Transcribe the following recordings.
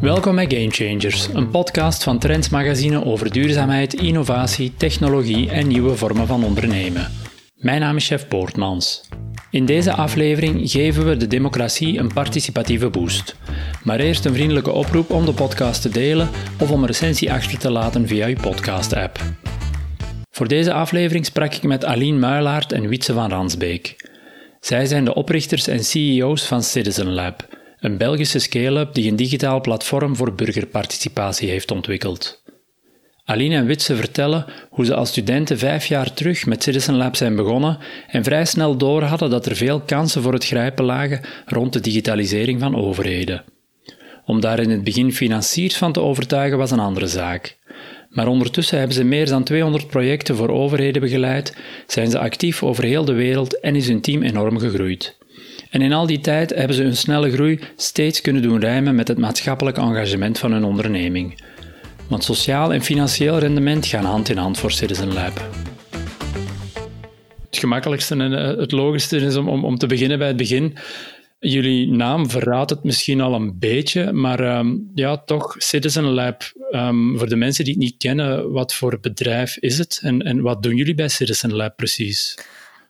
Welkom bij Game Changers, een podcast van Trends Magazine over duurzaamheid, innovatie, technologie en nieuwe vormen van ondernemen. Mijn naam is Chef Poortmans. In deze aflevering geven we de democratie een participatieve boost. Maar eerst een vriendelijke oproep om de podcast te delen of om een recensie achter te laten via uw podcast-app. Voor deze aflevering sprak ik met Aline Muilaert en Wietse van Ransbeek. Zij zijn de oprichters en CEO's van Citizen Lab, een Belgische scale-up die een digitaal platform voor burgerparticipatie heeft ontwikkeld. Aline en Witse vertellen hoe ze als studenten vijf jaar terug met Citizen Lab zijn begonnen en vrij snel door hadden dat er veel kansen voor het grijpen lagen rond de digitalisering van overheden. Om daar in het begin financiers van te overtuigen was een andere zaak. Maar ondertussen hebben ze meer dan 200 projecten voor overheden begeleid, zijn ze actief over heel de wereld en is hun team enorm gegroeid. En in al die tijd hebben ze hun snelle groei steeds kunnen doen rijmen met het maatschappelijk engagement van hun onderneming. Want sociaal en financieel rendement gaan hand in hand voor Citizen Lab. Het gemakkelijkste en eh, het logischste is om, om, te beginnen bij het begin. Jullie naam verraadt het misschien al een beetje, maar um, ja, toch, Citizen Lab, um, voor de mensen die het niet kennen, wat voor bedrijf is het en, en wat doen jullie bij Citizen Lab precies?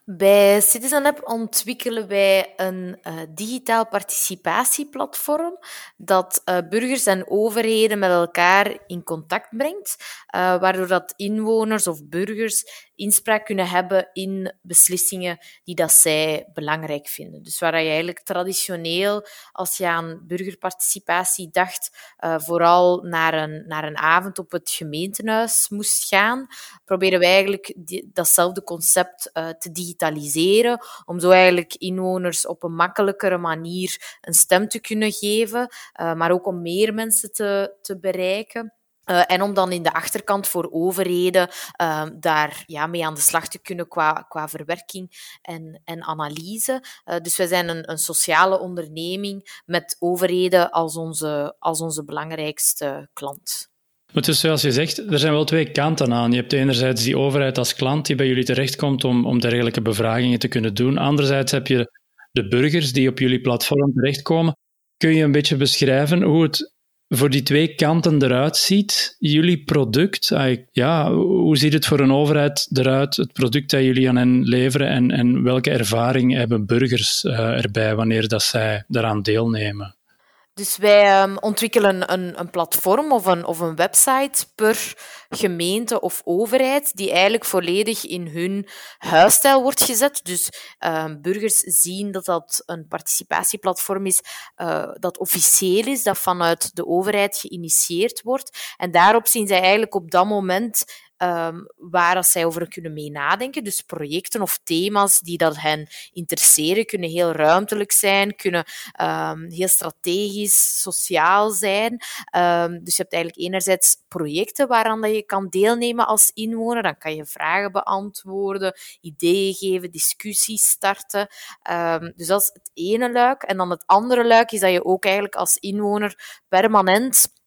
Bij CitizenLab ontwikkelen wij een uh, digitaal participatieplatform dat uh, burgers en overheden met elkaar in contact brengt, uh, waardoor dat inwoners of burgers inspraak kunnen hebben in beslissingen die dat zij belangrijk vinden. Dus waar je eigenlijk traditioneel, als je aan burgerparticipatie dacht, uh, vooral naar een, naar een avond op het gemeentehuis moest gaan, proberen wij eigenlijk die, datzelfde concept uh, te digitaliseren, om zo eigenlijk inwoners op een makkelijkere manier een stem te kunnen geven, uh, maar ook om meer mensen te, te bereiken. Uh, en om dan in de achterkant voor overheden uh, daar ja, mee aan de slag te kunnen qua, qua verwerking en, en analyse. Uh, dus wij zijn een, een sociale onderneming met overheden als onze, als onze belangrijkste klant. Maar dus zoals je zegt, er zijn wel twee kanten aan. Je hebt enerzijds die overheid als klant die bij jullie terechtkomt om, om dergelijke bevragingen te kunnen doen. Anderzijds heb je de burgers die op jullie platform terechtkomen. Kun je een beetje beschrijven hoe het voor die twee kanten eruit ziet, jullie product, ja, hoe ziet het voor een overheid eruit, het product dat jullie aan hen leveren en, en welke ervaring hebben burgers uh, erbij wanneer dat zij daaraan deelnemen? Dus wij um, ontwikkelen een, een platform of een, of een website per gemeente of overheid, die eigenlijk volledig in hun huisstijl wordt gezet. Dus um, burgers zien dat dat een participatieplatform is uh, dat officieel is, dat vanuit de overheid geïnitieerd wordt. En daarop zien zij eigenlijk op dat moment um, waar dat zij over kunnen mee nadenken. Dus projecten of thema's die dat hen interesseren, kunnen heel ruimtelijk zijn, kunnen um, heel strategisch, sociaal zijn. Um, dus je hebt eigenlijk enerzijds projecten waaraan dat je kan deelnemen als inwoner. Dan kan je vragen beantwoorden, ideeën geven, discussies starten. dus dat is het ene luik. En dan het andere luik is dat je ook eigenlijk als inwoner permanent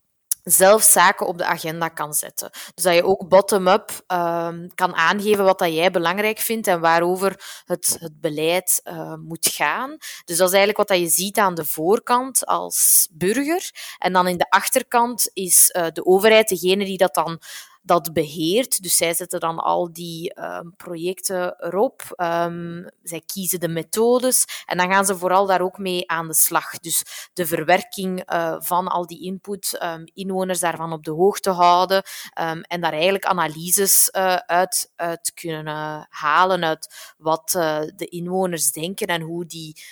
zelf zaken op de agenda kan zetten. Dus dat je ook bottom-up um, kan aangeven wat dat jij belangrijk vindt en waarover het, het beleid uh, moet gaan. Dus dat is eigenlijk wat dat je ziet aan de voorkant als burger. En dan in de achterkant is uh, de overheid degene die dat dan dat beheert. Dus zij zetten dan al die um, projecten erop. Um, zij kiezen de methodes en dan gaan ze vooral daar ook mee aan de slag. Dus de verwerking uh, van al die input, um, inwoners daarvan op de hoogte houden en daar eigenlijk analyses uh, uit, uit kunnen halen uit wat de inwoners denken en hoe die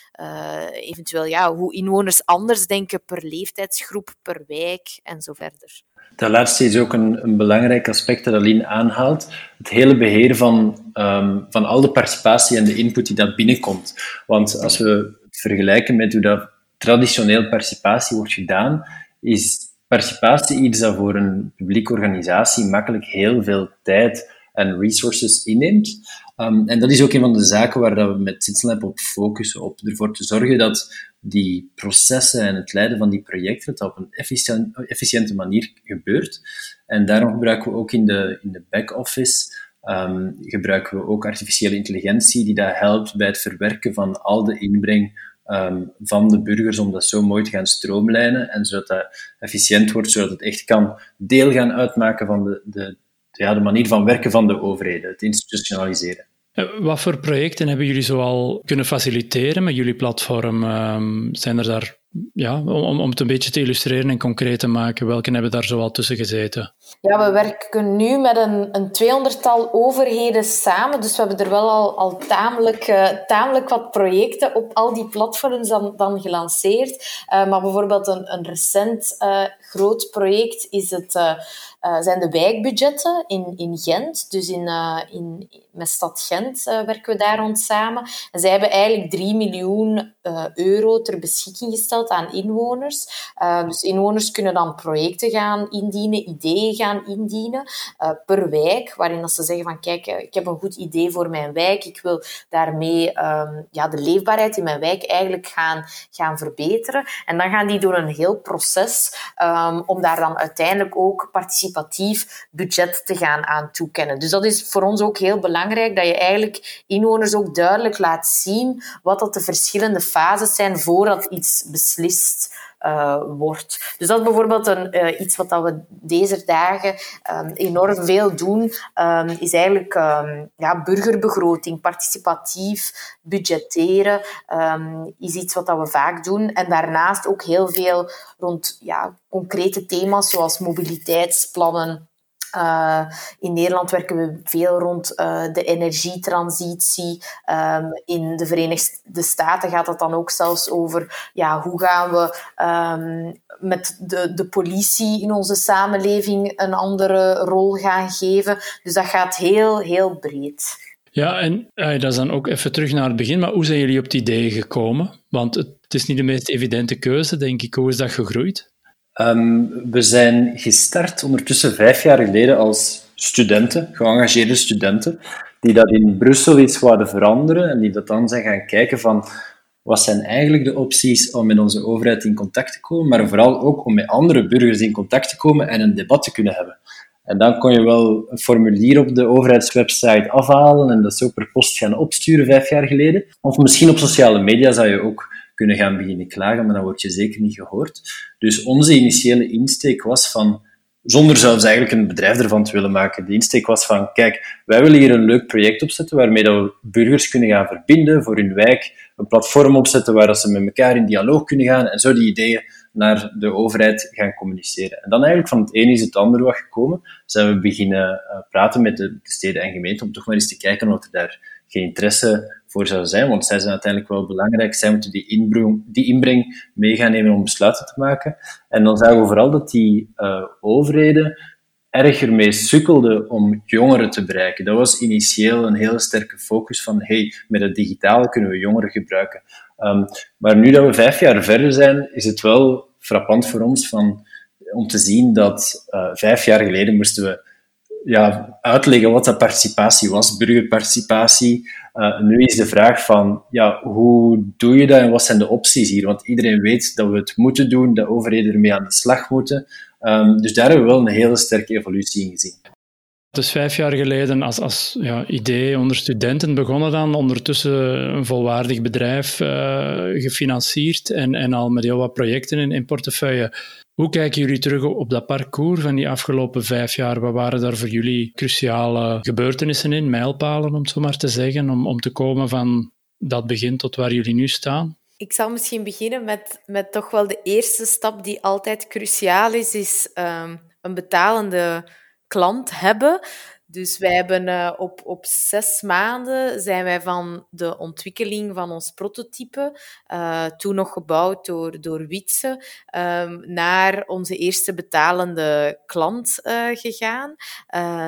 eventueel ja, hoe inwoners anders denken per leeftijdsgroep, per wijk en zo verder. Dat laatste is ook een, een belangrijk aspect dat Aline aanhaalt. Het hele beheer van, um, van al de participatie en de input die dat binnenkomt. Want als we het vergelijken met hoe dat traditioneel participatie wordt gedaan, is participatie iets dat voor een publieke organisatie makkelijk heel veel tijd en resources inneemt. Um, en dat is ook een van de zaken waar dat we met Citizenlab op focussen, op ervoor te zorgen dat die processen en het leiden van die projecten dat op een efficiënt, efficiënte manier gebeurt. En daarom gebruiken we ook in de, in de back-office um, gebruiken we ook artificiële intelligentie die dat helpt bij het verwerken van al de inbreng ehm, van de burgers om dat zo mooi te gaan stroomlijnen en zodat dat efficiënt wordt, zodat het echt kan deel gaan uitmaken van de, de, ja, de manier van werken van de overheden, het institutionaliseren. Eh, wat voor projecten hebben jullie zoal kunnen faciliteren met jullie platform? Ehm, zijn er daar ja, om, om het een beetje te illustreren en concreet te maken, welke hebben daar zoal tussen gezeten? Ja, we werken nu met een, een tweehonderdtal overheden samen, dus we hebben er wel al, al tamelijk, uh, tamelijk wat projecten op al die platforms dan, dan gelanceerd. Uh, maar bijvoorbeeld een, een recent uh, groot project is het zijn de wijkbudgetten in, in Gent. Dus in, in, met Stad Gent werken we daar rond samen. En zij hebben eigenlijk 3 miljoen euro ter beschikking gesteld aan inwoners. dus inwoners kunnen dan projecten gaan indienen, ideeën gaan indienen per wijk, waarin dat ze zeggen van kijk, ik heb een goed idee voor mijn wijk, ik wil daarmee um, ja, de leefbaarheid in mijn wijk eigenlijk gaan, gaan verbeteren. En dan gaan die door een heel proces um, om daar dan uiteindelijk ook participatie participatief budget te gaan aan toekennen. Dus dat is voor ons ook heel belangrijk, dat je eigenlijk inwoners ook duidelijk laat zien wat dat de verschillende fases zijn voordat iets beslist uh, wordt. Dus dat is bijvoorbeeld een, uh, iets wat dat we deze dagen um, enorm veel doen, um, is eigenlijk um, ja, burgerbegroting, participatief budgetteren, is iets wat we vaak doen. En daarnaast ook heel veel rond ja, concrete thema's zoals mobiliteitsplannen, uh, in Nederland werken we veel rond uh, de energietransitie. Um, in de Verenigde Staten gaat het dan ook zelfs over ja, hoe gaan we um, met de, de politie in onze samenleving een andere rol gaan geven. Dus dat gaat heel, heel breed. Ja, en uh, dat is dan ook even terug naar het begin. Maar hoe zijn jullie op het idee gekomen? Want het is niet de meest evidente keuze, denk ik. Hoe is dat gegroeid? Um, we zijn gestart ondertussen vijf jaar geleden als studenten, geëngageerde studenten, die dat in Brussel iets wilden veranderen en die dat dan zijn gaan kijken van wat zijn eigenlijk de opties om met onze overheid in contact te komen, maar vooral ook om met andere burgers in contact te komen en een debat te kunnen hebben. En dan kon je wel een formulier op de overheidswebsite afhalen en dat zo per post gaan opsturen vijf jaar geleden. Of misschien op sociale media zou je ook kunnen gaan beginnen klagen, maar dan word je zeker niet gehoord. Dus onze initiële insteek was van, zonder zelfs eigenlijk een bedrijf ervan te willen maken, de insteek was van, kijk, wij willen hier een leuk project opzetten waarmee dat we burgers kunnen gaan verbinden voor hun wijk, een platform opzetten waar ze met elkaar in dialoog kunnen gaan en zo die ideeën naar de overheid gaan communiceren. En dan eigenlijk van het ene is het andere wat gekomen. Zijn we beginnen uh, praten met de steden en gemeenten om toch maar eens te kijken of er daar geen interesse voor zou zijn, want zij zijn uiteindelijk wel belangrijk. Zij moeten die, inbreng, die inbreng mee gaan nemen om besluiten te maken. En dan zagen we vooral dat die uh, overheden erger mee sukkelden om jongeren te bereiken. Dat was initieel een hele sterke focus van hey, met het digitale kunnen we jongeren gebruiken. Um, maar nu dat we vijf jaar verder zijn, is het wel frappant voor ons van, om te zien dat uh, vijf jaar geleden moesten we ja, uitleggen wat dat participatie was, burgerparticipatie. Uh, nu is de vraag van, ja, hoe doe je dat en wat zijn de opties hier? Want iedereen weet dat we het moeten doen, dat overheden ermee aan de slag moeten. Um, dus daar hebben we wel een hele sterke evolutie in gezien. Het is vijf jaar geleden als, als ja, idee onder studenten begonnen dan, ondertussen een volwaardig bedrijf uh, gefinancierd en, en al met heel wat projecten in, in portefeuille. Hoe kijken jullie terug op dat parcours van die afgelopen vijf jaar? Wat waren daar voor jullie cruciale gebeurtenissen in, mijlpalen om het zo maar te zeggen, om, om te komen van dat begin tot waar jullie nu staan? Ik zal misschien beginnen met, met toch wel de eerste stap die altijd cruciaal is, is um, een betalende klant hebben. Dus wij hebben uh, op, op zes maanden zijn wij van de ontwikkeling van ons prototype, uh, toen nog gebouwd door, door Wietse, um, naar onze eerste betalende klant uh, gegaan.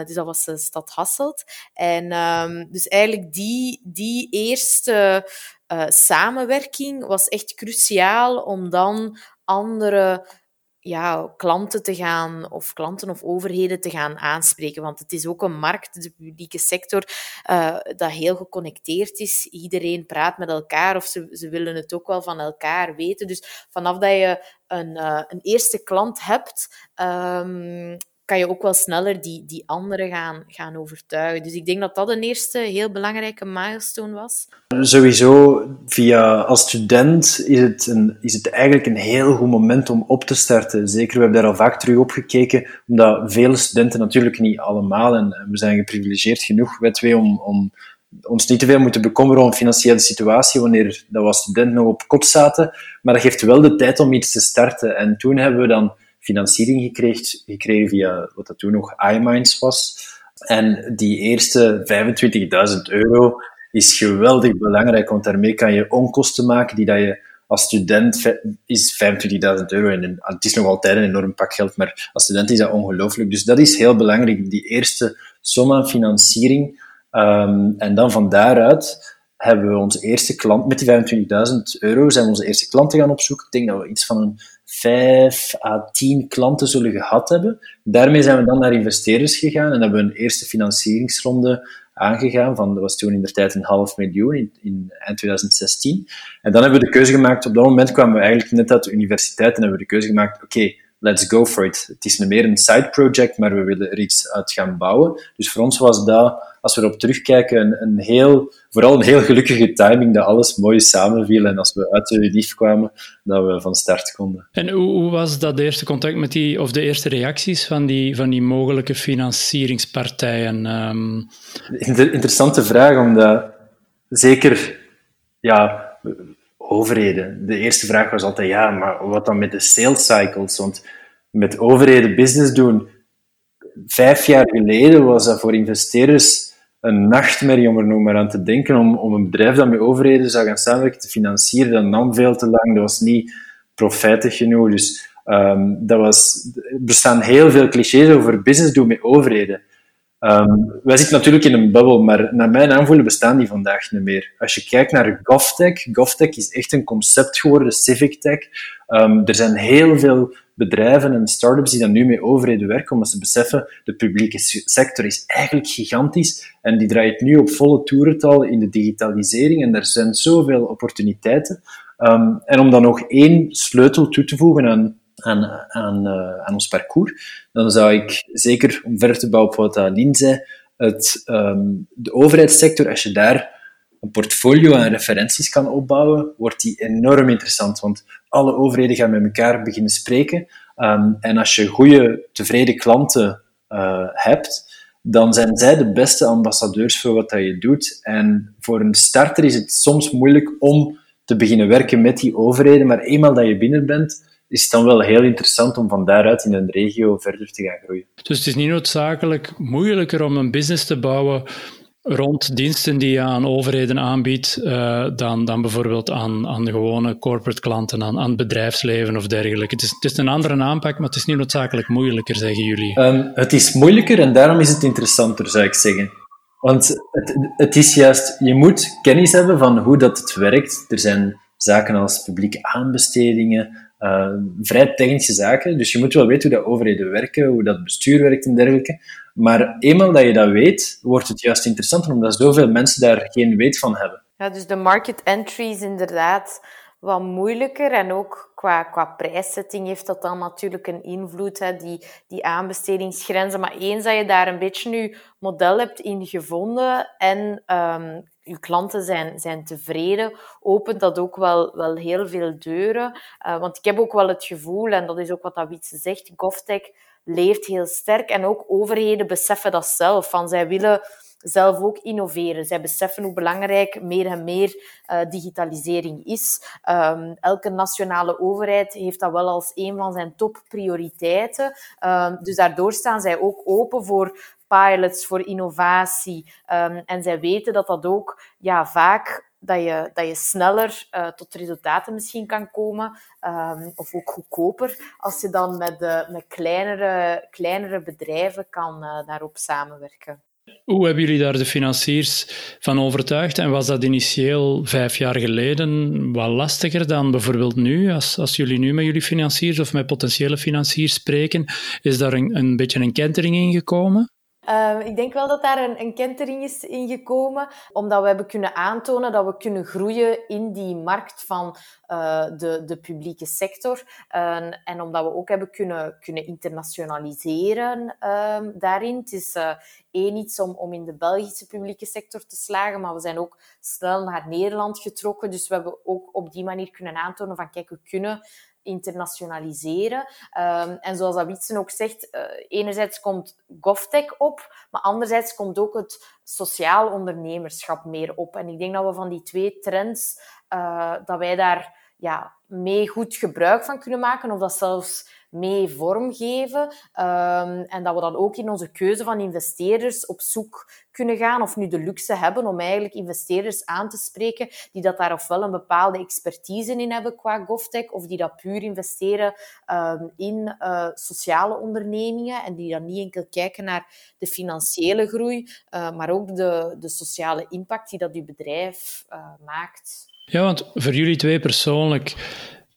dus dat was de stad Hasselt. En um, dus eigenlijk die, die eerste samenwerking was echt cruciaal om dan andere ja, klanten te gaan, of klanten of overheden te gaan aanspreken. Want het is ook een markt, de publieke sector, uh, dat heel geconnecteerd is. Iedereen praat met elkaar, of ze, ze willen het ook wel van elkaar weten. Dus vanaf dat je een, uh, een eerste klant hebt, um, kan je ook wel sneller die, die anderen gaan, gaan overtuigen. Dus ik denk dat dat een eerste heel belangrijke milestone was. Sowieso, via als student is het, is het eigenlijk een heel goed moment om op te starten. Zeker, we hebben daar al vaak terug op gekeken, omdat vele studenten, natuurlijk niet allemaal, en we zijn geprivilegeerd genoeg, twee, om, om ons niet te veel moeten bekommeren om financiële situatie wanneer dat we als student nog op kot zaten. Maar dat geeft wel de tijd om iets te starten. En toen hebben we dan financiering gekregen, via wat dat toen nog iMinds was. En die eerste 25.000 euro is geweldig belangrijk, want daarmee kan je onkosten maken die dat je als student is 25.000 euro. En het is nog altijd een enorm pak geld, maar als student is dat ongelooflijk. Dus dat is heel belangrijk, die eerste som aan financiering. Ehm, en dan van daaruit hebben we onze eerste klant, met die 25.000 euro, zijn we onze eerste klanten gaan opzoeken. Ik denk dat we iets van een 5 à 10 klanten zullen gehad hebben. Daarmee zijn we dan naar investeerders gegaan en hebben we een eerste financieringsronde aangegaan. Van, dat was toen in de tijd een half miljoen in, in eind 2016. En dan hebben we de keuze gemaakt, op dat moment kwamen we eigenlijk net uit de universiteit en hebben we de keuze gemaakt, oké, let's go for it. Het is meer een side project, maar we willen er iets uit gaan bouwen. Dus voor ons was dat als we erop terugkijken, een, een, heel, vooral een heel gelukkige timing dat alles mooi samenviel en als we uit de UNIF kwamen, dat we van start konden. En hoe, hoe, was dat eerste contact met die, of de eerste reacties van die, van die mogelijke financieringspartijen? Um... Interessante vraag, omdat zeker, ja, overheden. De eerste vraag was altijd, ja, maar wat dan met de sales cycles? Want met overheden business doen, vijf jaar geleden was dat voor investeerders een nachtmerrie om er nog maar aan te denken, om, om een bedrijf dat met overheden zou gaan samenwerken te financieren. Dat nam veel te lang, dat was niet profijtig genoeg. Dus um, dat was, er bestaan heel veel clichés over business doen met overheden. Um, wij zitten natuurlijk in een bubbel, maar naar mijn aanvoelen bestaan die vandaag niet meer. Als je kijkt naar GovTech, GovTech is echt een concept geworden, Civic Tech. Um, er zijn heel veel bedrijven en start-ups die dan nu met overheden werken, omdat ze beseffen, de publieke sector is eigenlijk gigantisch en die draait nu op volle toerental in de digitalisering en er zijn zoveel opportuniteiten. Um, en om dan nog één sleutel toe te voegen aan, aan, aan, uh, aan ons parcours, dan zou ik zeker, om verder te bouwen op wat Aline zei, um, de overheidssector, als je daar een portfolio aan referenties kan opbouwen, wordt die enorm interessant. Want alle overheden gaan met elkaar beginnen spreken. Ehm, en als je goede, tevreden klanten uh, hebt, dan zijn zij de beste ambassadeurs voor wat dat je doet. En voor een starter is het soms moeilijk om te beginnen werken met die overheden, maar eenmaal dat je binnen bent, is het dan wel heel interessant om van daaruit in een regio verder te gaan groeien. Dus het is niet noodzakelijk moeilijker om een business te bouwen rond diensten die je aan overheden aanbiedt, uh, dan, dan bijvoorbeeld aan, aan de gewone corporate klanten, aan, aan het bedrijfsleven of dergelijke. Het is, het is een andere aanpak, maar het is niet noodzakelijk moeilijker, zeggen jullie. Um, het is moeilijker en daarom is het interessanter, zou ik zeggen. Want het, het is juist, je moet kennis hebben van hoe dat het werkt. Er zijn zaken als publieke aanbestedingen, uh, vrij technische zaken. Dus je moet wel weten hoe dat overheden werken, hoe dat bestuur werkt en dergelijke. Maar eenmaal dat je dat weet, wordt het juist interessanter, omdat zoveel mensen daar geen weet van hebben. Ja, dus de market entry is inderdaad wat moeilijker. En ook qua, qua prijszetting heeft dat dan natuurlijk een invloed, hè, die, die aanbestedingsgrenzen. Maar eens dat je daar een beetje nu model hebt in gevonden en um, je klanten zijn, zijn tevreden, opent dat ook wel, wel heel veel deuren. Uh, want ik heb ook wel het gevoel, en dat is ook wat dat Wietse zegt, GovTech leeft heel sterk. En ook overheden beseffen dat zelf. Van zij willen zelf ook innoveren. Zij beseffen hoe belangrijk meer en meer uh, digitalisering is. Um, elke nationale overheid heeft dat wel als een van zijn topprioriteiten. Um, dus daardoor staan zij ook open voor pilots, voor innovatie. Um, en zij weten dat dat ook ja, vaak dat je, dat je sneller uh, tot resultaten misschien kan komen. Um, of ook goedkoper, als je dan met, uh, met kleinere, kleinere bedrijven kan uh, daarop samenwerken. Hoe hebben jullie daar de financiers van overtuigd? En was dat initieel vijf jaar geleden wat lastiger dan bijvoorbeeld nu? Als, als jullie nu met jullie financiers of met potentiële financiers spreken, is daar een, een beetje een kentering in gekomen? Ehm, ik denk wel dat daar een, een kentering is ingekomen, omdat we hebben kunnen aantonen dat we kunnen groeien in die markt van uh, de, de publieke sector. Uh, en omdat we ook hebben kunnen, kunnen internationaliseren uh, daarin. Het is uh, één iets om, om in de Belgische publieke sector te slagen, maar we zijn ook snel naar Nederland getrokken. Dus we hebben ook op die manier kunnen aantonen van kijk, we kunnen internationaliseren. Um, en zoals Awitsen ook zegt, uh, enerzijds komt GovTech op, maar anderzijds komt ook het sociaal ondernemerschap meer op. En ik denk dat we van die twee trends, uh, dat wij daar ja, mee goed gebruik van kunnen maken, of dat zelfs mee vormgeven. Um, en dat we dan ook in onze keuze van investeerders op zoek kunnen gaan, of nu de luxe hebben om eigenlijk investeerders aan te spreken die dat daar ofwel een bepaalde expertise in hebben qua GovTech, of die dat puur investeren um, in uh, sociale ondernemingen en die dan niet enkel kijken naar de financiële groei, uh, maar ook de, de sociale impact die dat uw bedrijf uh, maakt. Ja, want voor jullie twee persoonlijk,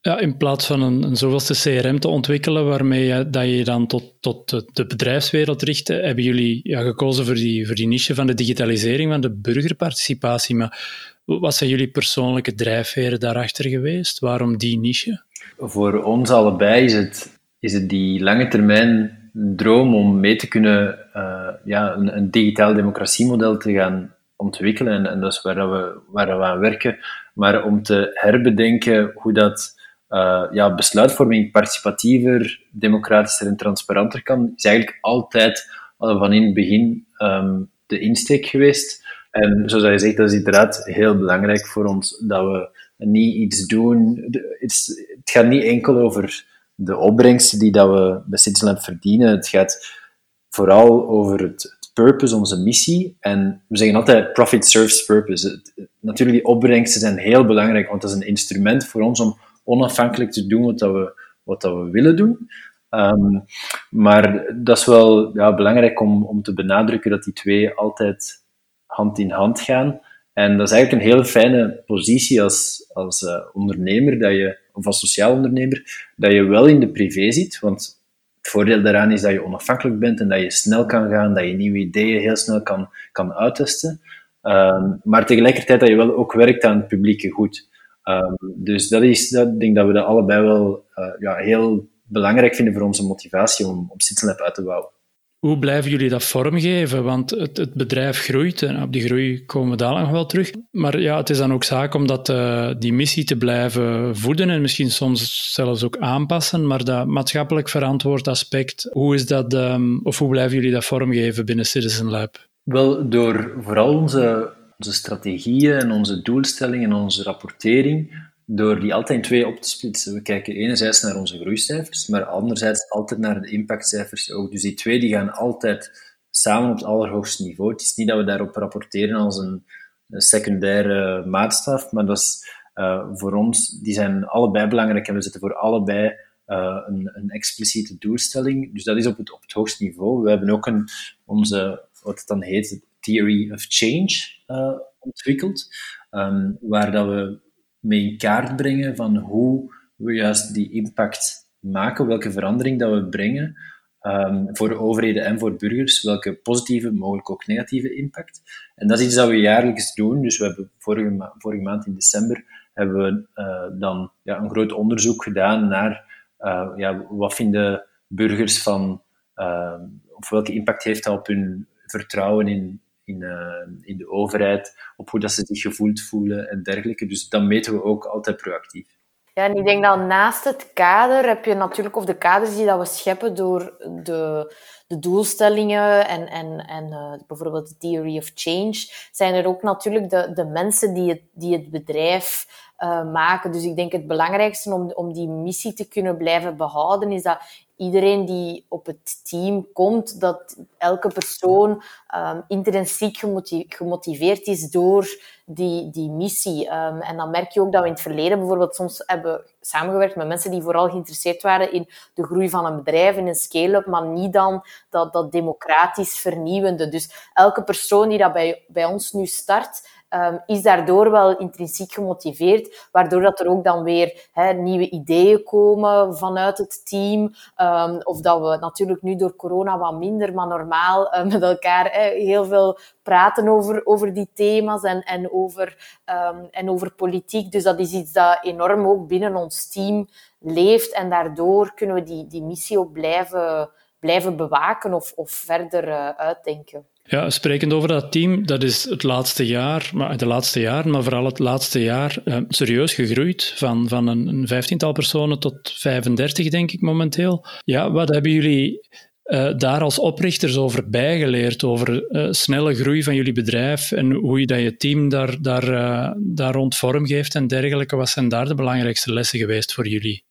ja, in plaats van een, een zoveelste CRM te ontwikkelen waarmee je, dat je dan tot, tot de bedrijfswereld richt, hebben jullie ja, gekozen voor die, voor die niche van de digitalisering van de burgerparticipatie. Maar wat zijn jullie persoonlijke drijfveren daarachter geweest? Waarom die niche? Voor ons allebei is het, is het die lange termijn droom om mee te kunnen uh, ja, een, een digitaal democratiemodel te gaan ontwikkelen. En, en dat is waar, we, waar we aan werken. Maar om te herbedenken hoe dat uh, ja, besluitvorming participatiever, democratischer en transparanter kan, is eigenlijk altijd al van in het begin um, de insteek geweest. En zoals je zegt, dat is inderdaad heel belangrijk voor ons dat we niet iets doen. Het, gaat niet enkel over de opbrengsten die dat we bij Citizen verdienen. Het gaat vooral over het, purpose, onze missie. En we zeggen altijd profit serves purpose. Natuurlijk, die opbrengsten zijn heel belangrijk, want dat is een instrument voor ons om onafhankelijk te doen wat, dat we, wat dat we willen doen. Um, maar dat is wel ja, belangrijk om, om te benadrukken dat die twee altijd hand in hand gaan. En dat is eigenlijk een heel fijne positie als, als uh, ondernemer, dat je, of als sociaal ondernemer, dat je wel in de privé zit. Want het voordeel daaraan is dat je onafhankelijk bent en dat je snel kan gaan, dat je nieuwe ideeën heel snel kan, kan uittesten. Um, maar tegelijkertijd dat je wel ook werkt aan het publieke goed. Um, dus dat is, dat, ik denk dat we dat allebei wel uh, ja, heel belangrijk vinden voor onze motivatie om, om Citizenlab uit te bouwen. Hoe blijven jullie dat vormgeven? Want het, het, bedrijf groeit en op die groei komen we dadelijk nog wel terug. Maar ja, het is dan ook zaak om dat, uh, die missie te blijven voeden en misschien soms zelfs ook aanpassen. Maar dat maatschappelijk verantwoord aspect, hoe is dat, um, of hoe blijven jullie dat vormgeven binnen Citizen Lab? Wel, door vooral onze, onze strategieën en onze doelstellingen en onze rapportering door die altijd in twee op te splitsen. We kijken enerzijds naar onze groeicijfers, maar anderzijds altijd naar de impactcijfers ook. Dus die twee die gaan altijd samen op het allerhoogste niveau. Het is niet dat we daarop rapporteren als een, secundaire maatstaf, maar dat is uh, voor ons, die zijn allebei belangrijk en we zetten voor allebei uh, een, een, expliciete doelstelling. Dus dat is op het, op het hoogste niveau. We hebben ook een, onze, wat het dan heet, Theory of Change uh, ontwikkeld, um, waar dat we mee in kaart brengen van hoe we juist die impact maken, welke verandering dat we brengen um, voor overheden en voor burgers, welke positieve, mogelijk ook negatieve impact. En dat is iets dat we jaarlijks doen. Dus we hebben vorige, vorige maand in december hebben we uh, dan ja, een groot onderzoek gedaan naar uh, ja, wat vinden burgers van, uh, of welke impact heeft dat op hun vertrouwen in, in, uh, in de overheid, op hoe dat ze zich gevoeld voelen en dergelijke. Dus dat meten we ook altijd proactief. Ja, en ik denk dat naast het kader heb je natuurlijk, of de kaders die dat we scheppen door de, de doelstellingen en, en, en uh, bijvoorbeeld de theory of change, zijn er ook natuurlijk de, de mensen die het, die het bedrijf uh, maken. Dus ik denk het belangrijkste om, om die missie te kunnen blijven behouden, is dat iedereen die op het team komt, dat elke persoon um, intrinsiek gemotiveerd is door die, die missie. Um, en dan merk je ook dat we in het verleden bijvoorbeeld soms hebben samengewerkt met mensen die vooral geïnteresseerd waren in de groei van een bedrijf, in een scale-up, maar niet dan dat, dat democratisch vernieuwende. Dus elke persoon die dat bij, bij ons nu start, um, is daardoor wel intrinsiek gemotiveerd, waardoor dat er ook dan weer nieuwe ideeën komen vanuit het team. Um, of dat we natuurlijk nu door corona wat minder, maar normaal uh, met elkaar heel veel praten over, over die thema's en, en, over, um, en over politiek. Dus dat is iets dat enorm ook binnen ons team leeft. En daardoor kunnen we die, die missie ook blijven, blijven bewaken of, of verder uh, uitdenken. Ja, sprekend over dat team, dat is het laatste jaar, maar de laatste jaren, maar vooral het laatste jaar, eh, serieus gegroeid. Van, van een, een vijftiental personen tot 35, denk ik momenteel. Ja, wat hebben jullie uh, daar als oprichters over bijgeleerd? Over uh, snelle groei van jullie bedrijf en hoe je dat je team daar, daar, uh, daar rond vorm geeft en dergelijke. Wat zijn daar de belangrijkste lessen geweest voor jullie?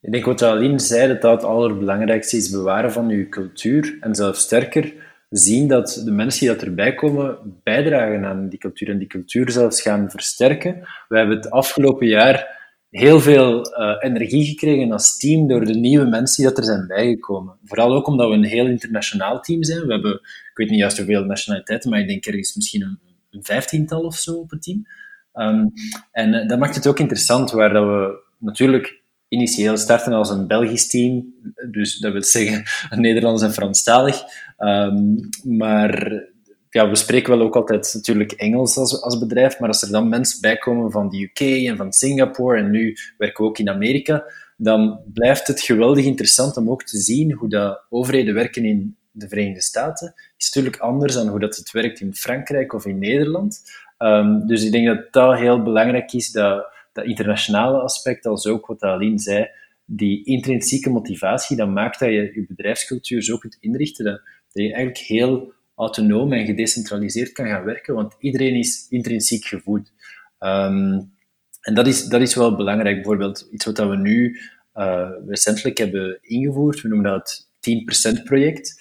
Ik denk wat Aline zei, dat dat het allerbelangrijkste is bewaren van je cultuur. En zelfs sterker, zien dat de mensen die dat erbij komen bijdragen aan die cultuur en die cultuur zelfs gaan versterken. We hebben het afgelopen jaar heel veel uh, energie gekregen als team door de nieuwe mensen die dat er zijn bijgekomen. Vooral ook omdat we een heel internationaal team zijn. We hebben, ik weet niet juist hoeveel nationaliteiten, maar ik denk ergens misschien een, een vijftiental of zo op het team. Um, en uh, dat maakt het ook interessant, waar dat we natuurlijk initieel starten als een Belgisch team, dus dat wil zeggen Nederlands en Franstalig. Um, maar ja, we spreken wel ook altijd natuurlijk Engels als, als bedrijf, maar als er dan mensen bijkomen van de UK en van Singapore en nu werken we ook in Amerika, dan blijft het geweldig interessant om ook te zien hoe dat overheden werken in de Verenigde Staten. is natuurlijk anders dan hoe dat het werkt in Frankrijk of in Nederland. Um, dus ik denk dat dat heel belangrijk is, dat, dat internationale aspect, als ook wat Aline zei, die intrinsieke motivatie, dat maakt dat je je bedrijfscultuur zo kunt inrichten, dat, je eigenlijk heel autonoom en gedecentraliseerd kan gaan werken, want iedereen is intrinsiek gevoed. Um, en dat is, dat is wel belangrijk. Bijvoorbeeld iets wat we nu uh, recentelijk hebben ingevoerd, we noemen dat het 10%-project,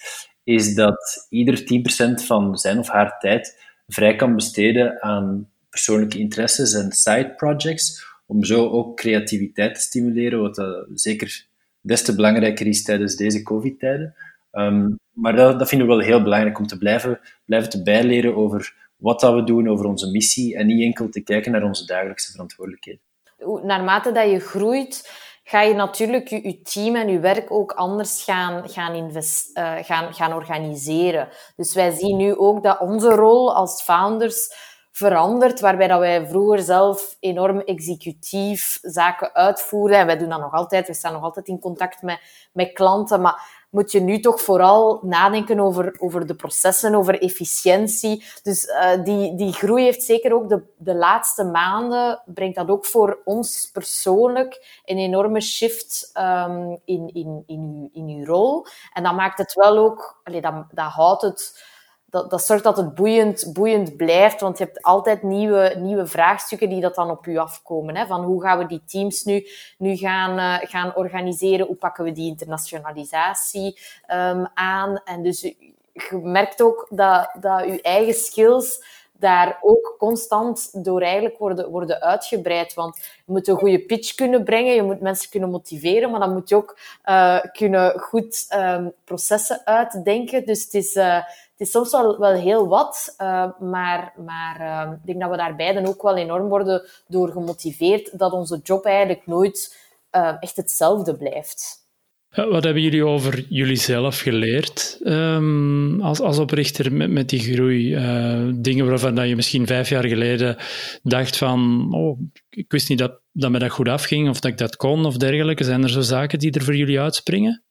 is dat ieder 10% van zijn of haar tijd vrij kan besteden aan persoonlijke interesses en side projects, om zo ook creativiteit te stimuleren, wat zeker des te belangrijker is tijdens deze COVID-tijden. Um, maar dat, dat vinden we wel heel belangrijk om te blijven, blijven te bijleren over wat dat we doen, over onze missie en niet enkel te kijken naar onze dagelijkse verantwoordelijkheden. Naarmate dat je groeit, ga je natuurlijk je, team en je werk ook anders gaan, gaan, uh, gaan, gaan organiseren. Dus wij zien nu ook dat onze rol als founders verandert, waarbij dat wij vroeger zelf enorm executief zaken uitvoeren. En wij doen dat nog altijd. We staan nog altijd in contact met, met klanten, maar moet je nu toch vooral nadenken over, over de processen, over efficiëntie. Dus uh, die, die groei heeft zeker ook de, de laatste maanden, brengt dat ook voor ons persoonlijk een enorme shift um, in, in, in, uw, in uw rol. En dat maakt het wel ook, allee, dat, dat houdt het dat, dat zorgt dat het boeiend, boeiend blijft, want je hebt altijd nieuwe, nieuwe vraagstukken die dat dan op je afkomen. Hè? Van hoe gaan we die teams nu, nu gaan, uh, gaan organiseren? Hoe pakken we die internationalisatie um, aan? En dus je merkt ook dat, dat je eigen skills daar ook constant door eigenlijk worden, worden uitgebreid. Want je moet een goede pitch kunnen brengen, je moet mensen kunnen motiveren, maar dan moet je ook uh, kunnen goed um, processen uitdenken. Dus het is, het is soms wel, wel heel wat, uh, maar, maar uh, ik denk dat we daar beiden ook wel enorm worden door gemotiveerd dat onze job eigenlijk nooit uh, echt hetzelfde blijft. Wat hebben jullie over jullie zelf geleerd um, als, als oprichter met, die groei? Dingen waarvan dat je misschien vijf jaar geleden dacht van, oh, ik wist niet dat, dat me dat goed afging of dat ik dat kon of dergelijke. Zijn er zo zaken die er voor jullie uitspringen?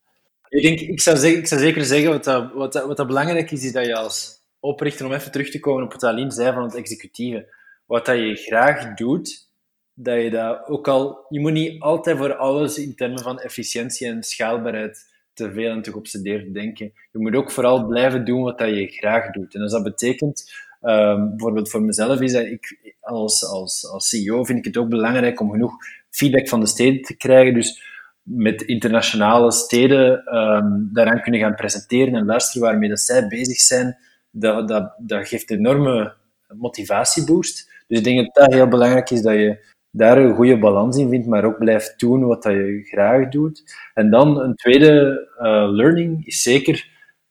Ik, denk, ik, zou, ik zou zeker zeggen, wat dat, wat, wat belangrijk is, is dat je als oprichter, om even terug te komen op wat Aline zei van het executieve, wat dat je graag doet, dat je dat ook al... Je moet niet altijd voor alles in termen van efficiëntie en schaalbaarheid te veel en te geobsedeerd denken. Je moet ook vooral blijven doen wat dat je graag doet. En als dat betekent, um, bijvoorbeeld voor mezelf, is dat ik als, als, als CEO vind ik het ook belangrijk om genoeg feedback van de steden te krijgen. Dus met internationale steden um, daaraan kunnen gaan presenteren en luisteren waarmee dat zij bezig zijn, dat, dat, dat geeft een enorme motivatieboost. Dus ik denk dat dat heel belangrijk is, dat je daar een goede balans in vindt, maar ook blijft doen wat dat je graag doet. En dan een tweede uh, learning is zeker,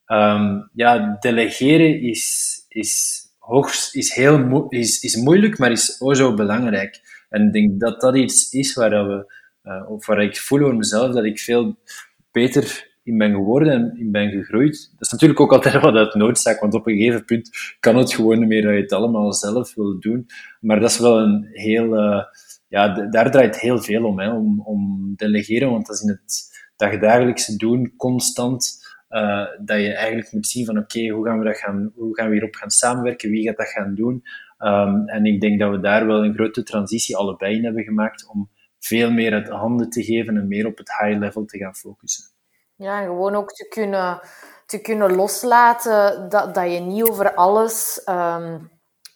um, ja, delegeren is, is hoogst, is, heel is, is moeilijk, maar is ook zo belangrijk. En ik denk dat dat iets is waar, we, uh, of waar ik voel voor mezelf dat ik veel beter in ben geworden en in ben gegroeid. Dat is natuurlijk ook altijd wat uit noodzaak, want op een gegeven punt kan het gewoon niet meer dat je het allemaal zelf wil doen. Maar dat is wel een heel... Uh, ja, daar draait heel veel om, hè, om, om delegeren, want dat is in het dagdagelijkse doen, constant uh, dat je eigenlijk moet zien van oké, hoe gaan we dat gaan, hoe gaan we hierop gaan samenwerken, wie gaat dat gaan doen. Um, en ik denk dat we daar wel een grote transitie allebei in hebben gemaakt om veel meer uit handen te geven en meer op het high level te gaan focussen. Ja, gewoon ook te kunnen, te kunnen loslaten dat, dat je niet over alles um,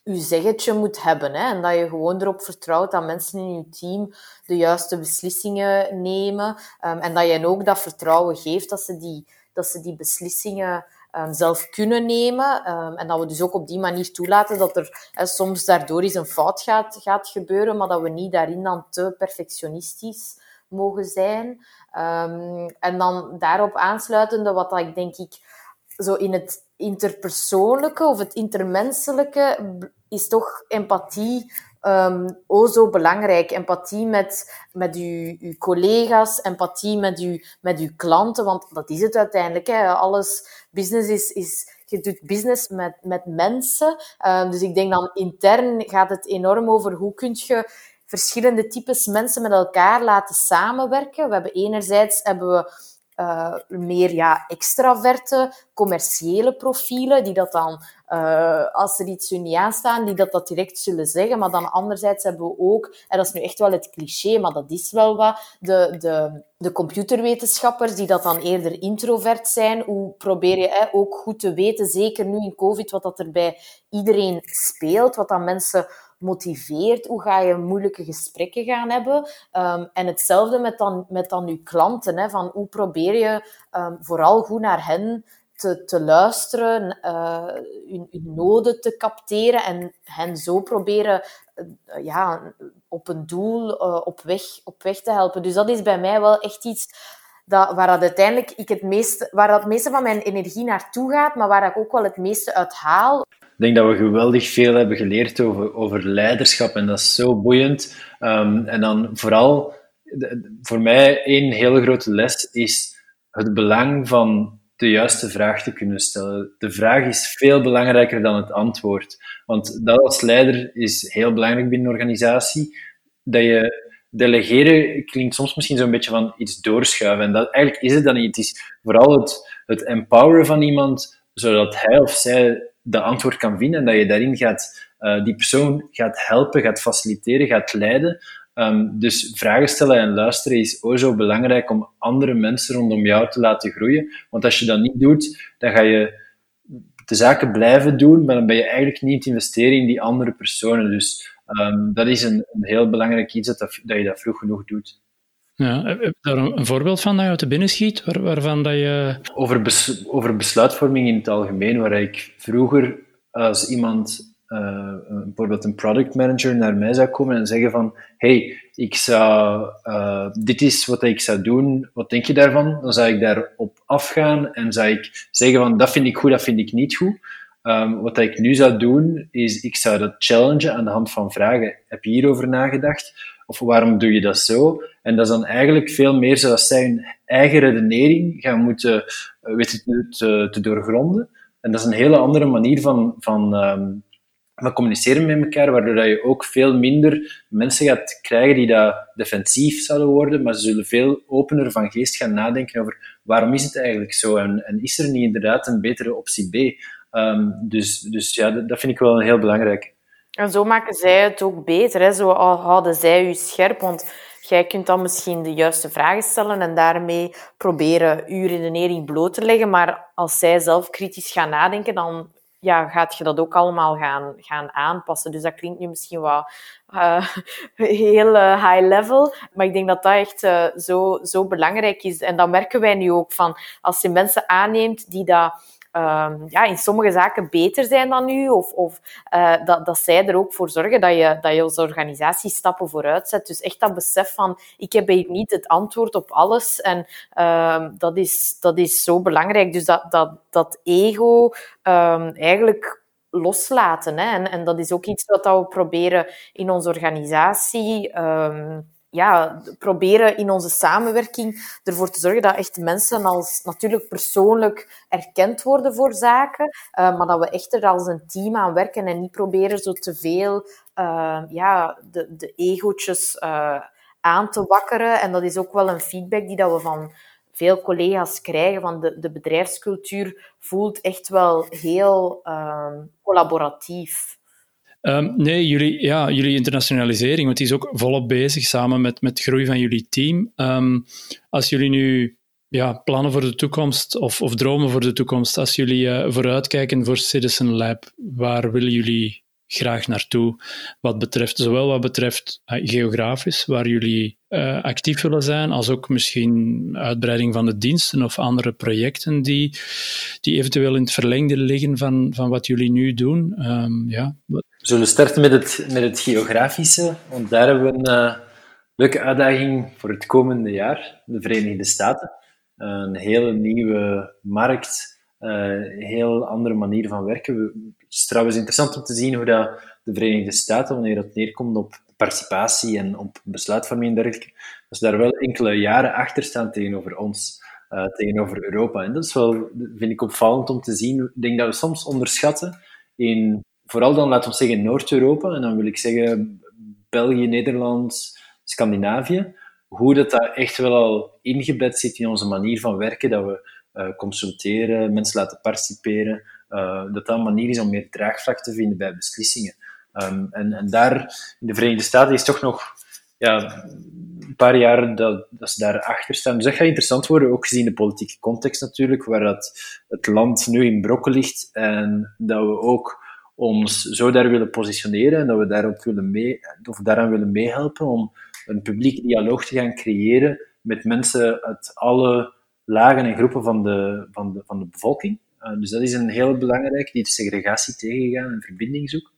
je zeggetje moet hebben. Hè? En dat je gewoon erop vertrouwt dat mensen in je team de juiste beslissingen nemen. Um, en dat je ook dat vertrouwen geeft dat ze die dat ze die beslissingen um, zelf kunnen nemen. Um, en dat we dus ook op die manier toelaten dat er soms daardoor eens een fout gaat, gaat gebeuren, maar dat we niet daarin dan te perfectionistisch mogen zijn. Um, en dan daarop aansluitende, wat dat ik denk ik zo in het interpersoonlijke of het intermenselijke is toch empathie um, o zo belangrijk. Empathie met, met uw, uw collega's, empathie met uw, met uw klanten, want dat is het uiteindelijk. Hè. Alles, business is, is je doet business met, met mensen. Um, dus ik denk dan intern gaat het enorm over hoe kun je verschillende types mensen met elkaar laten samenwerken. We hebben enerzijds hebben we uh, meer ja, extraverte, commerciële profielen, die dat dan, uh, als er iets hun niet aanstaan, die dat, dat direct zullen zeggen. Maar dan anderzijds hebben we ook, en dat is nu echt wel het cliché, maar dat is wel wat, de, de, de computerwetenschappers die dat dan eerder introvert zijn. Hoe probeer je ook goed te weten, zeker nu in COVID, wat dat er bij iedereen speelt, wat dan mensen motiveert? Hoe ga je moeilijke gesprekken gaan hebben? Um, en hetzelfde met dan, met dan je klanten. Hè, van hoe probeer je um, vooral goed naar hen te, te luisteren, uh, hun, hun, noden te capteren en hen zo proberen uh, ja, op een doel uh, op, weg, op weg te helpen. Dus dat is bij mij wel echt iets dat, waar dat uiteindelijk ik het meeste, waar dat meeste van mijn energie naartoe gaat, maar waar ik ook wel het meeste uit haal. Ik denk dat we geweldig veel hebben geleerd over, over leiderschap en dat is zo boeiend. Um, en dan vooral, voor mij, één hele grote les is het belang van de juiste vraag te kunnen stellen. De vraag is veel belangrijker dan het antwoord. Want dat als leider is heel belangrijk binnen een organisatie. Dat je delegeren klinkt soms misschien zo'n beetje van iets doorschuiven. En dat, eigenlijk is het dan niet. Het is vooral het, het empoweren van iemand, zodat hij of zij de antwoord kan vinden en dat je daarin gaat, uh, die persoon gaat helpen, gaat faciliteren, gaat leiden. Um, dus vragen stellen en luisteren is ook zo belangrijk om andere mensen rondom jou te laten groeien. Want als je dat niet doet, dan ga je de zaken blijven doen, maar dan ben je eigenlijk niet investeren in die andere personen. Dus um, dat is een, een, heel belangrijk iets dat, dat je dat vroeg genoeg doet. Ja, heb je daar een voorbeeld van dat je uit de binnen schiet, waar, waarvan dat je... Over, over besluitvorming in het algemeen, waar ik vroeger als iemand, uh, bijvoorbeeld een product manager, naar mij zou komen en zeggen van hey, ik zou, uh, dit is wat ik zou doen, wat denk je daarvan? Dan zou ik daarop afgaan en zou ik zeggen van dat vind ik goed, dat vind ik niet goed. Um, wat ik nu zou doen, is ik zou dat challengen aan de hand van vragen. Heb je hierover nagedacht? Of waarom doe je dat zo? En dat is dan eigenlijk veel meer zoals zij hun eigen redenering gaan moeten uh, weten te, te, doorgronden. En dat is een hele andere manier van, van, um, van communiceren met elkaar, waardoor dat je ook veel minder mensen gaat krijgen die dat defensief zouden worden, maar ze zullen veel opener van geest gaan nadenken over waarom is het eigenlijk zo en, en is er niet inderdaad een betere optie B? Um, dus, dus ja, dat, dat vind ik wel een heel belangrijk. En zo maken zij het ook beter. Hè? Zo houden zij u scherp. Want jij kunt dan misschien de juiste vragen stellen en daarmee proberen uw redenering bloot te leggen. Maar als zij zelf kritisch gaan nadenken, dan ja, gaat je dat ook allemaal gaan, gaan aanpassen. Dus dat klinkt nu misschien wel uh, heel uh, high level. Maar ik denk dat dat echt uh, zo, zo belangrijk is. En dat merken wij nu ook van als je mensen aanneemt die dat um, ja, in sommige zaken beter zijn dan u, of, of uh, dat, dat zij er ook voor zorgen dat je, dat je als organisatie stappen vooruit zet. Dus echt dat besef van, ik heb hier niet het antwoord op alles. En uh, dat, is, dat is zo belangrijk. Dus dat, dat, dat ego um, eigenlijk loslaten. Hè. En, en dat is ook iets wat we proberen in onze organisatie. Ehm, ja, proberen in onze samenwerking ervoor te zorgen dat echt mensen als natuurlijk persoonlijk erkend worden voor zaken, uh, maar dat we echt er als een team aan werken en niet proberen zo te veel uh, ja, de, de uh, aan te wakkeren. En dat is ook wel een feedback die dat we van veel collega's krijgen. Van de, de bedrijfscultuur voelt echt wel heel collaboratief. Um, nee, jullie, ja, jullie internationalisering, want die is ook volop bezig samen met, met groei van jullie team. Um, als jullie nu ja, plannen voor de toekomst of, of dromen voor de toekomst, als jullie uh, vooruitkijken voor Citizen Lab, waar willen jullie graag naartoe? Wat betreft, zowel wat betreft uh, geografisch, waar jullie uh, actief willen zijn, als ook misschien uitbreiding van de diensten of andere projecten die, die eventueel in het verlengde liggen van, van wat jullie nu doen. Um, ja, we zullen starten met het, met het geografische, want daar hebben we een uh, leuke uitdaging voor het komende jaar, de Verenigde Staten. een hele nieuwe markt, uh, een heel andere manier van werken. Het is trouwens interessant om te zien hoe dat de Verenigde Staten, wanneer dat neerkomt op participatie en op besluitvorming en dergelijke, dat ze daar wel enkele jaren achter staan tegenover ons. Uh, tegenover Europa. En dat is wel, vind ik opvallend om te zien. Ik denk dat we soms onderschatten in vooral dan, laten we zeggen, Noord-Europa, en dan wil ik zeggen België, Nederland, Scandinavië, hoe dat, dat echt wel al ingebed zit in onze manier van werken, dat we uh, consulteren, mensen laten participeren, uh, dat dat een manier is om meer draagvlak te vinden bij beslissingen. Um, en, en daar, in de Verenigde Staten, is toch nog ja, een paar jaar dat, dat ze daar achter staan. Dus dat gaat interessant worden, ook gezien de politieke context natuurlijk, waar dat het land nu in brokken ligt en dat we ook ons zo daar willen positioneren en dat we daarop willen mee, of daaraan willen meehelpen om een publiek dialoog te gaan creëren met mensen uit alle lagen en groepen van de, van de, van de bevolking. Uh, dus dat is een heel belangrijk, die segregatie tegengaan en verbinding zoeken.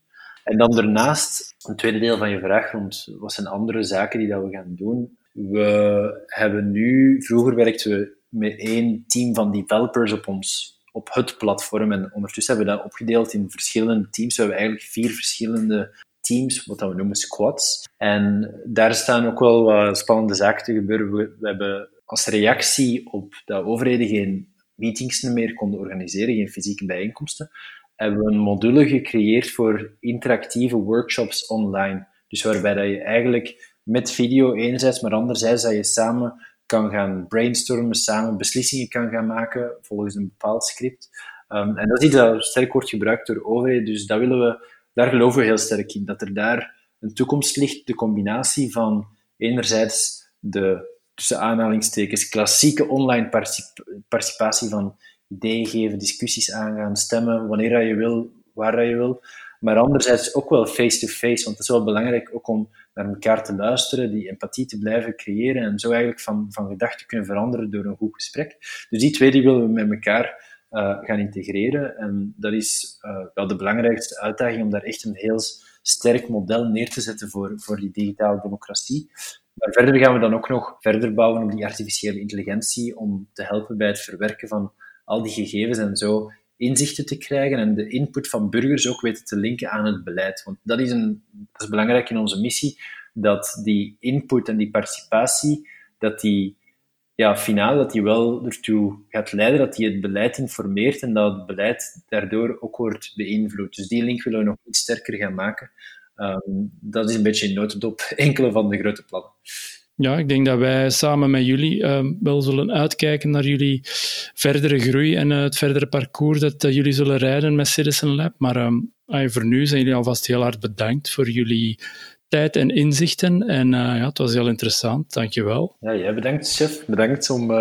En dan daarnaast, een tweede deel van je vraag rond wat zijn andere zaken die dat we gaan doen. We hebben nu, vroeger werkten we met één team van developers op ons op het platform. En ondertussen hebben we dat opgedeeld in verschillende teams. We hebben eigenlijk vier verschillende teams, wat we noemen squads. En daar staan ook wel spannende zaken te gebeuren. We, hebben als reactie op dat overheden geen meetings meer konden organiseren, geen fysieke bijeenkomsten, hebben we een module gecreëerd voor interactieve workshops online. Dus waarbij dat je eigenlijk met video enerzijds, maar anderzijds dat je samen kan gaan brainstormen, samen beslissingen kan gaan maken volgens een bepaald script. Um, en dat is iets dat sterk wordt gebruikt door overheden, dus dat willen we, daar geloven we heel sterk in, dat er daar een toekomst ligt, de combinatie van enerzijds de, tussen aanhalingstekens, klassieke online participatie van ideeën geven, discussies aangaan, stemmen, wanneer je wil, waar je wil, maar anderzijds ook wel face-to-face, want het is wel belangrijk ook om naar elkaar te luisteren, die empathie te blijven creëren en zo eigenlijk van, van gedachten kunnen veranderen door een goed gesprek. Dus die twee die willen we met elkaar uh, gaan integreren. En dat is uh, wel de belangrijkste uitdaging om daar echt een heel sterk model neer te zetten voor, voor die digitale democratie. Maar verder gaan we dan ook nog verder bouwen op die artificiële intelligentie om te helpen bij het verwerken van al die gegevens en zo inzichten te krijgen en de input van burgers ook weten te linken aan het beleid. Want dat is, een, dat is belangrijk in onze missie, dat die input en die participatie, dat die ja, finaal dat die wel ertoe gaat leiden dat die het beleid informeert en dat het beleid daardoor ook wordt beïnvloed. Dus die link willen we nog iets sterker gaan maken. Um, dat is een beetje in notendop enkele van de grote plannen. Ja, ik denk dat wij samen met jullie uh, wel zullen uitkijken naar jullie verdere groei en uh, het verdere parcours dat uh, jullie zullen rijden met Citizen Lab. Maar um, voor nu zijn jullie alvast heel hard bedankt voor jullie tijd en inzichten. En ja, het was heel interessant. Dank je wel. Ja, jij bedankt, chef. Bedankt om,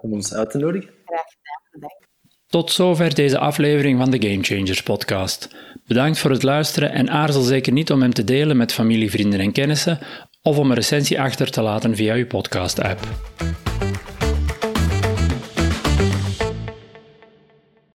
om ons uit te nodigen. Graag gedaan, bedankt. Tot zover deze aflevering van de Game Changers podcast. Bedankt voor het luisteren en aarzel zeker niet om hem te delen met familie, vrienden en kennissen of om een recensie achter te laten via uw podcast-app.